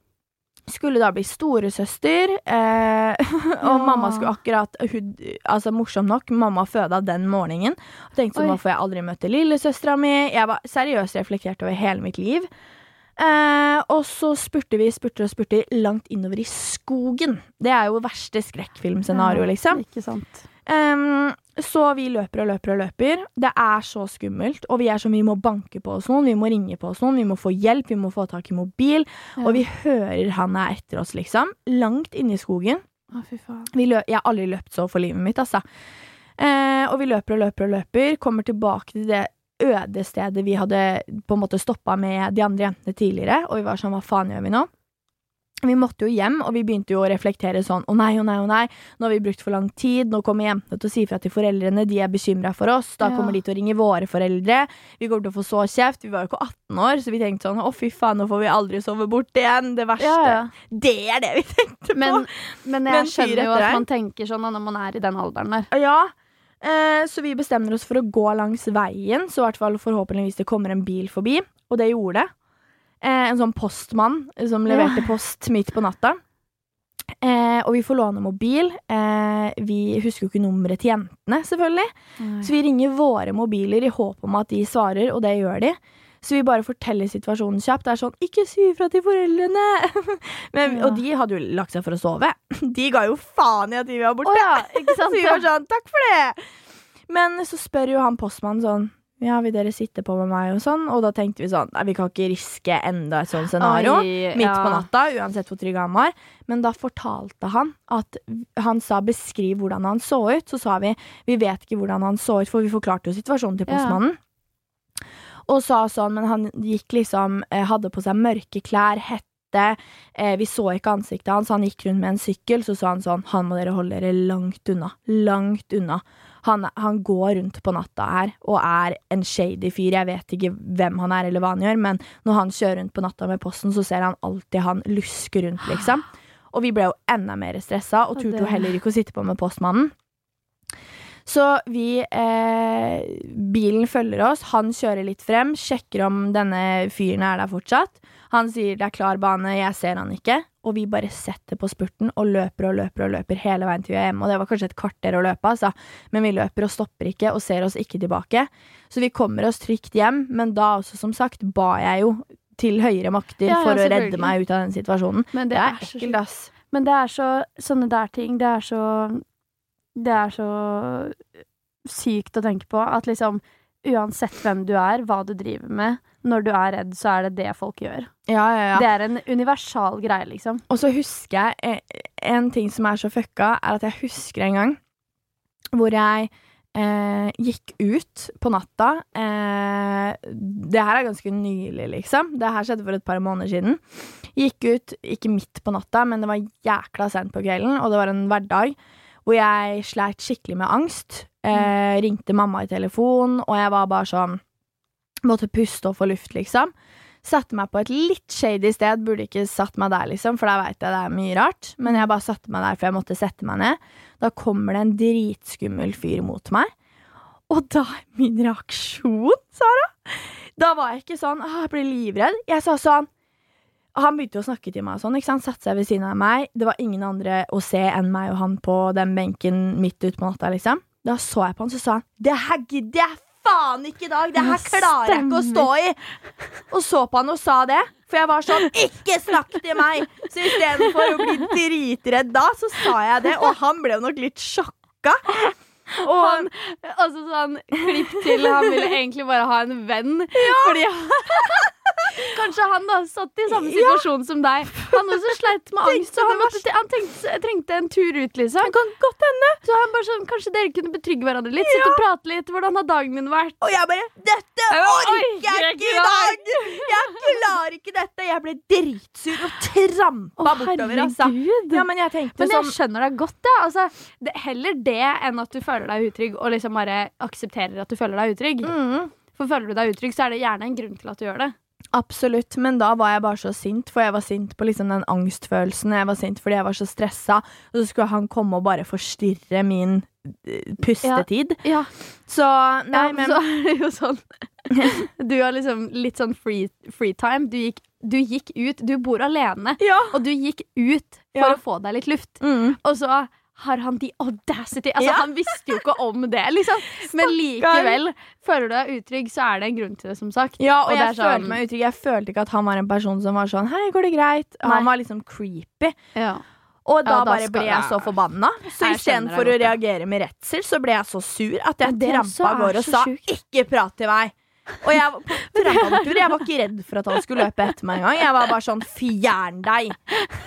skulle da bli storesøster, eh, [laughs] og Ja. mamma skulle akkurat hun, Altså, morsomt nok, mamma føda den morgenen. Og tenkte sånn, nå får jeg aldri møte lillesøstera mi. Jeg var seriøst reflektert over hele mitt liv. Eh, og så spurte vi, spurte og spurte langt innover i skogen. Det er jo verste skrekkfilmscenario, liksom. Ikke sant. Um, så vi løper og løper og løper. Det er så skummelt. Og vi er sånn, vi må banke på oss noen, vi må ringe på oss noen, vi må få hjelp, vi må få tak i mobil. Ja. Og vi hører han er etter oss, liksom. Langt inne i skogen. Å, jeg har aldri løpt så for livet mitt, altså. Uh, og vi løper og løper og løper. Kommer tilbake til det øde stedet vi hadde på en måte stoppa med de andre jentene tidligere. Og vi var sånn, hva faen gjør vi nå? Vi måtte jo hjem, og vi begynte jo å reflektere sånn å nei, å nei, å nei, nå har vi brukt for lang tid, nå kommer jentene til å si fra til foreldrene, de er bekymra for oss, da Ja. kommer de til å ringe våre foreldre, vi kommer til å få så kjeft, vi var jo ikke 18 år, så vi tenkte sånn å fy faen, nå får vi aldri sove bort igjen, det verste. Ja, ja. Det er det vi tenkte på. Men, men jeg men skjønner jo at man tenker sånn når man er i den alderen der. Ja, eh, så vi bestemmer oss for å gå langs veien, så i hvert fall forhåpentligvis det kommer en bil forbi, og det gjorde det. Eh, en sånn postmann som Ja. leverte post midt på natta. Eh, og vi får låne mobil. Eh, vi husker jo ikke nummeret til jentene, selvfølgelig. Så vi ringer våre mobiler i håp om at de svarer, og det gjør de. Så vi bare forteller situasjonen kjapt. Det er sånn 'ikke si ifra til foreldrene'. [laughs] Men, Ja. Og de hadde jo lagt seg for å sove. [laughs] De ga jo faen i at vi var borte. Oh, ja, ikke [laughs] Så vi var sånn, takk for det! Men så spør jo han postmannen sånn Ja, vil dere sitte på med meg og sånn? Og da tenkte vi sånn Nei, vi kan ikke riske enda et sånt scenario. Oi, Midt ja. på natta, uansett hvor trygg han var. Men da fortalte han at han sa 'beskriv hvordan han så ut'. Så sa vi 'vi vet ikke hvordan han så ut', for vi forklarte jo situasjonen til postmannen. Og sa sånn, men han gikk liksom eh, Hadde på seg mørke klær, hette. Eh, vi så ikke ansiktet hans, han gikk rundt med en sykkel. Så sa han sånn 'Han må dere holde dere langt unna'. Langt unna. Han, han går rundt på natta her og er en shady fyr. Jeg vet ikke hvem han er eller hva han gjør, men når han kjører rundt på natta med posten, så ser han alltid han luske rundt, liksom. Og vi ble jo enda mer stressa Og turte jo heller ikke å sitte på med postmannen. Så vi eh, Bilen følger oss, han kjører litt frem, sjekker om denne fyren er der fortsatt. Han sier det er klar bane, jeg ser han ikke. Og vi bare setter på spurten og løper og løper og løper hele veien til vi er hjemme. Og det var kanskje et kvarter å løpe, altså. Men vi løper og stopper ikke og ser oss ikke tilbake. Så vi kommer oss trygt hjem, men da også, som sagt, ba jeg jo til høyere makter Ja, ja, for å redde meg ut av den situasjonen. Men Det det, er er, ekkelt, ass. Men det er så Sånne der ting, det er så Det er så sykt å tenke på at liksom Uansett hvem du er, hva du driver med, når du er redd, så er det det folk gjør. Ja, ja, ja. Det er en universal greie, liksom. Og så husker jeg eh, En ting som er så fucka, er at jeg husker en gang hvor jeg eh, gikk ut på natta. Eh, det her er ganske nylig, liksom. Det her skjedde for et par måneder siden. Gikk ut, ikke midt på natta, men det var jækla sent på kvelden, og det var en hverdag hvor jeg sleit skikkelig med angst. Eh, ringte mamma i telefon, og jeg var bare sånn Måtte puste og få luft, liksom. Satte meg på et litt shady sted. Burde ikke satt meg der, liksom, for da veit jeg det er mye rart. Men jeg bare satte meg der, for jeg måtte sette meg ned. Da kommer det en dritskummel fyr mot meg. Og da er min reaksjon, Sara Da var jeg ikke sånn Jeg blir livredd. Jeg sa sånn Han begynte å snakke til meg og sånn, ikke sant. Satte seg ved siden av meg. Det var ingen andre å se enn meg og han på den benken midt ute på natta, liksom. Da så jeg på han, så sa han Det her gidder jeg faen ikke i dag! Det her klarer jeg ikke å stå i! Og så på han og sa det. For jeg var sånn Ikke snakk til meg! Så istedenfor å bli dritredd da, så sa jeg det. Og han ble nok litt sjokka. Og Han, altså sånn, klipp til Han ville egentlig bare ha en venn. Fordi Kanskje han da satt i samme situasjon som deg. Han også sleit med angst, så han, måtte, han tenkte, trengte en tur ut, liksom. Det kan godt hende. Så han bare sånn, kanskje dere kunne betrygge hverandre litt? Sitte og prate litt. Hvordan har dagen min vært? Og jeg bare Dette orker jeg ikke i dag! Jeg klarer ikke dette. Jeg ble dritsur og trampa Å, bortover, altså. Ja, men jeg tenkte Men jeg sånn skjønner deg godt. Ja. Altså, det, heller det enn at du føler deg utrygg og liksom bare aksepterer at du føler deg utrygg. mm, For føler du deg utrygg, så er det gjerne en grunn til at du gjør det. Absolutt, men da var jeg bare så sint, for jeg var sint på liksom den angstfølelsen. Jeg var sint fordi jeg var så stressa, og så skulle han komme og bare forstyrre min eh, pustetid. Ja, Så nei, ja, men så er det jo sånn [laughs] Du har liksom litt sånn free, free time. Du gikk, du gikk ut. Du bor alene, Ja. og du gikk ut for Ja. å få deg litt luft. Mm. Og så har han de audacity Altså, Ja. han visste jo ikke om det, liksom. Men likevel, føler du deg utrygg, så er det en grunn til det, som sagt. Ja, og, Og jeg sånn- følte meg utrygg. Jeg følte ikke at han var en person som var sånn Hei, går det greit? Nei. Han var liksom creepy. Ja. Og da, Ja, da bare ble jeg jeg- så forbanna. Så istedenfor å reagere med redsel, så ble jeg så sur at jeg trampa av gårde og sa sjukt. 'ikke prat til meg'. Og jeg var. [laughs] Jeg var ikke redd for at han skulle løpe etter meg engang. Jeg var bare sånn 'fjern deg'.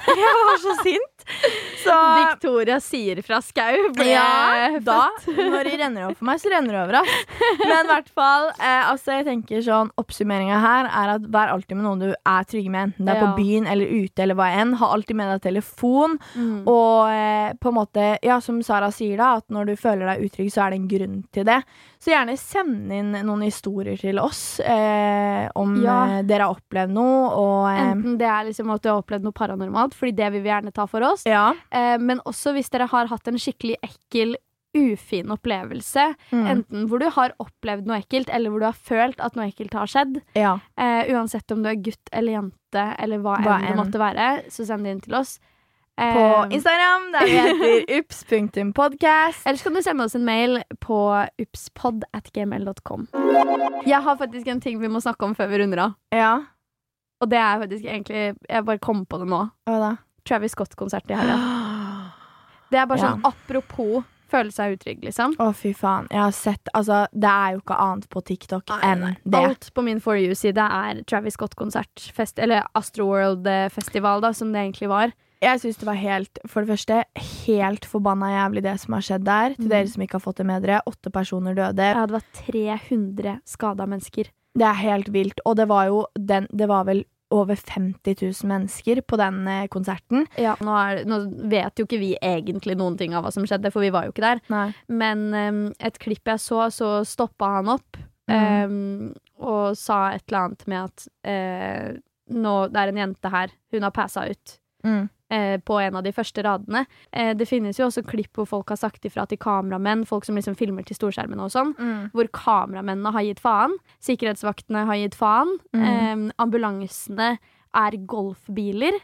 Jeg var så sint. [laughs] Så Victoria sier fra Skau ble ja, da, når det renner over for meg, så renner det over. Ass. Men i hvert fall, eh, altså jeg tenker sånn oppsummeringa her er at vær alltid med noen du er trygg med, enten det er Ja. på byen eller ute eller hva enn. Ha alltid med deg telefon. Mm. Og eh, på en måte, ja, som Sara sier, da, at når du føler deg utrygg, så er det en grunn til det. Så gjerne send inn noen historier til oss eh, om Ja. eh, dere har opplevd noe, og eh, Enten det er liksom at du har opplevd noe paranormalt, Fordi det vil vi gjerne ta for oss. Ja. Eh, men også hvis dere har hatt en skikkelig ekkel, ufin opplevelse. Mm. Enten hvor du har opplevd noe ekkelt, eller hvor du har følt at noe ekkelt har skjedd. ja. Eh, uansett om du er gutt eller jente, eller hva, Hva enn det måtte være, så send det inn til oss. På Eh, Instagram, der vi heter [laughs] ups.podcast. Eller så kan du sende oss en mail på upspod.gmail.com. Jeg har faktisk en ting vi må snakke om før vi runder av. Ja. Og det er faktisk egentlig Jeg bare kom på det nå. Hva da? Travis Scott-konsert i helga. Det er bare sånn apropos føle seg utrygg, liksom. Å, fy faen. Jeg har sett Altså, det er jo ikke annet på TikTok enn det. Alt på min For You-side er Travis Scott-konsertfest, Eller Astroworld-festival, da, som det egentlig var. Jeg syns det var helt For det første, helt forbanna jævlig det som har skjedd der. Til Mm. dere som ikke har fått det med dere. Åtte personer døde. Ja, det var 300 skada mennesker. Det er helt vilt. Og det var jo den Det var vel over 50 000 mennesker på den eh, konserten. Ja, nå, er, nå vet jo ikke vi egentlig noen ting av hva som skjedde, for vi var jo ikke der. Nei. Men um, et klipp jeg så, så stoppa han opp Mm. um, og sa et eller annet med at uh, nå, det er en jente her, hun har passa ut. Mm. Eh, på en av de første radene. Eh, det finnes jo også klipp hvor folk har sagt ifra til kameramenn, folk som liksom filmer til storskjermene og sånn, Mm. hvor kameramennene har gitt faen. Sikkerhetsvaktene har gitt faen. Mm. Eh, ambulansene er golfbiler.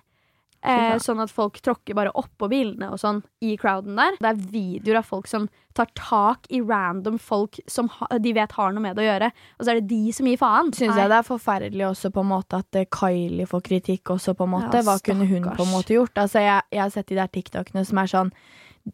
Eh, sånn at folk tråkker bare oppå bilene og sånn i crowden der. Det er videoer av folk som tar tak i random folk som ha, de vet har noe med det å gjøre. Og så er det de som gir faen. Syns jeg det er forferdelig også på en måte at eh, Kylie får kritikk også, på en måte. Ja, Hva kunne hun på en måte gjort? Altså, jeg, jeg har sett de der TikTokene som er sånn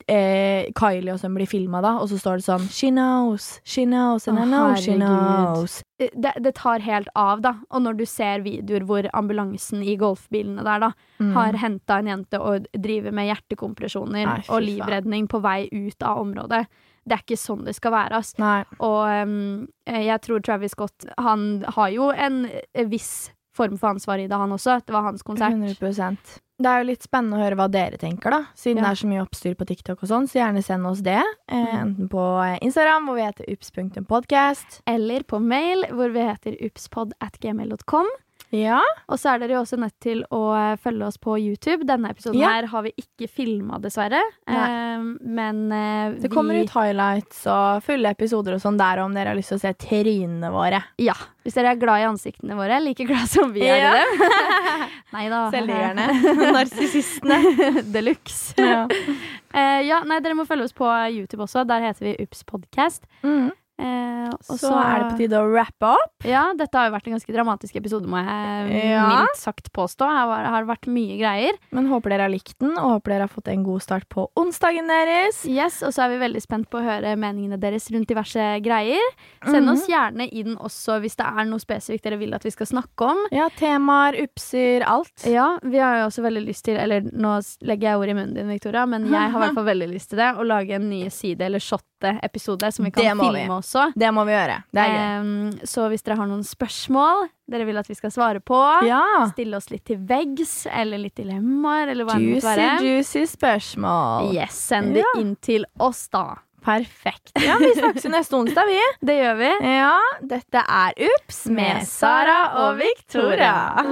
eh, Kylie og sånn blir filma, da, og så står det sånn She knows, she knows, and I know she knows. Eh, det, det tar helt av, da. Og når du ser videoer hvor ambulansen i golfbilene der da Mm. har henta en jente og driver med hjertekompresjoner Nei, og livredning på vei ut av området. Det er ikke sånn det skal være. ass. Nei. Og eh, jeg tror Travis Scott Han har jo en eh, viss form for ansvar i det, han også. Det var hans konsert. 100% Det er jo litt spennende å høre hva dere tenker, da. Siden Ja. det er så mye oppstyr på TikTok og sånn, så gjerne send oss det. Eh, Mm. enten på eh, Instagram, hvor vi heter ups.podcast. Eller på mail, hvor vi heter upspod at gmail.com. Ja. Og så er dere jo også nødt til å eh, følge oss på YouTube. Denne episoden Ja. her har vi ikke filma, dessverre. Eh, men eh, Det kommer vi ut highlights og fulle episoder og sånn der om dere har lyst til å se trynene våre. Ja. Hvis dere er glad i ansiktene våre, like glad som vi er Ja. i dem. [laughs] nei da. Selvgjerne. [laughs] Narsissistene. [laughs] De luxe. Ja. Eh, ja, nei, dere må følge oss på YouTube også. Der heter vi Ups Podcast. Mm. Eh, og Så er det på tide å wrappe opp. Ja, dette har jo vært en ganske dramatisk episode, må jeg Ja. mildt sagt påstå. Var- har vært mye greier. Men håper dere har likt den, og håper dere har fått en god start på onsdagen deres. Yes, Og så er vi veldig spent på å høre meningene deres rundt diverse greier. Send Mhm. oss gjerne inn også hvis det er noe spesifikt dere vil at vi skal snakke om. Ja, temaer, upser, alt. Ja, vi har jo også veldig lyst til Eller nå legger jeg ord i munnen din, Victoria, men jeg har i hvert [laughs] fall veldig lyst til det. Å lage en ny side- eller shot-episode som vi kan Det filme vi. også. Det må vi gjøre. Det gøy. Så hvis dere har noen spørsmål dere vil at vi skal svare på, Ja. stille oss litt til veggs, eller litt dilemmaer, eller hva Juicy, være. juicy spørsmål. Yes, send det Ja. inn til oss, da. Perfekt. Ja, vi snakkes jo neste onsdag, vi. [laughs] Det gjør vi. Ja, dette er Ups med Sara og Victoria.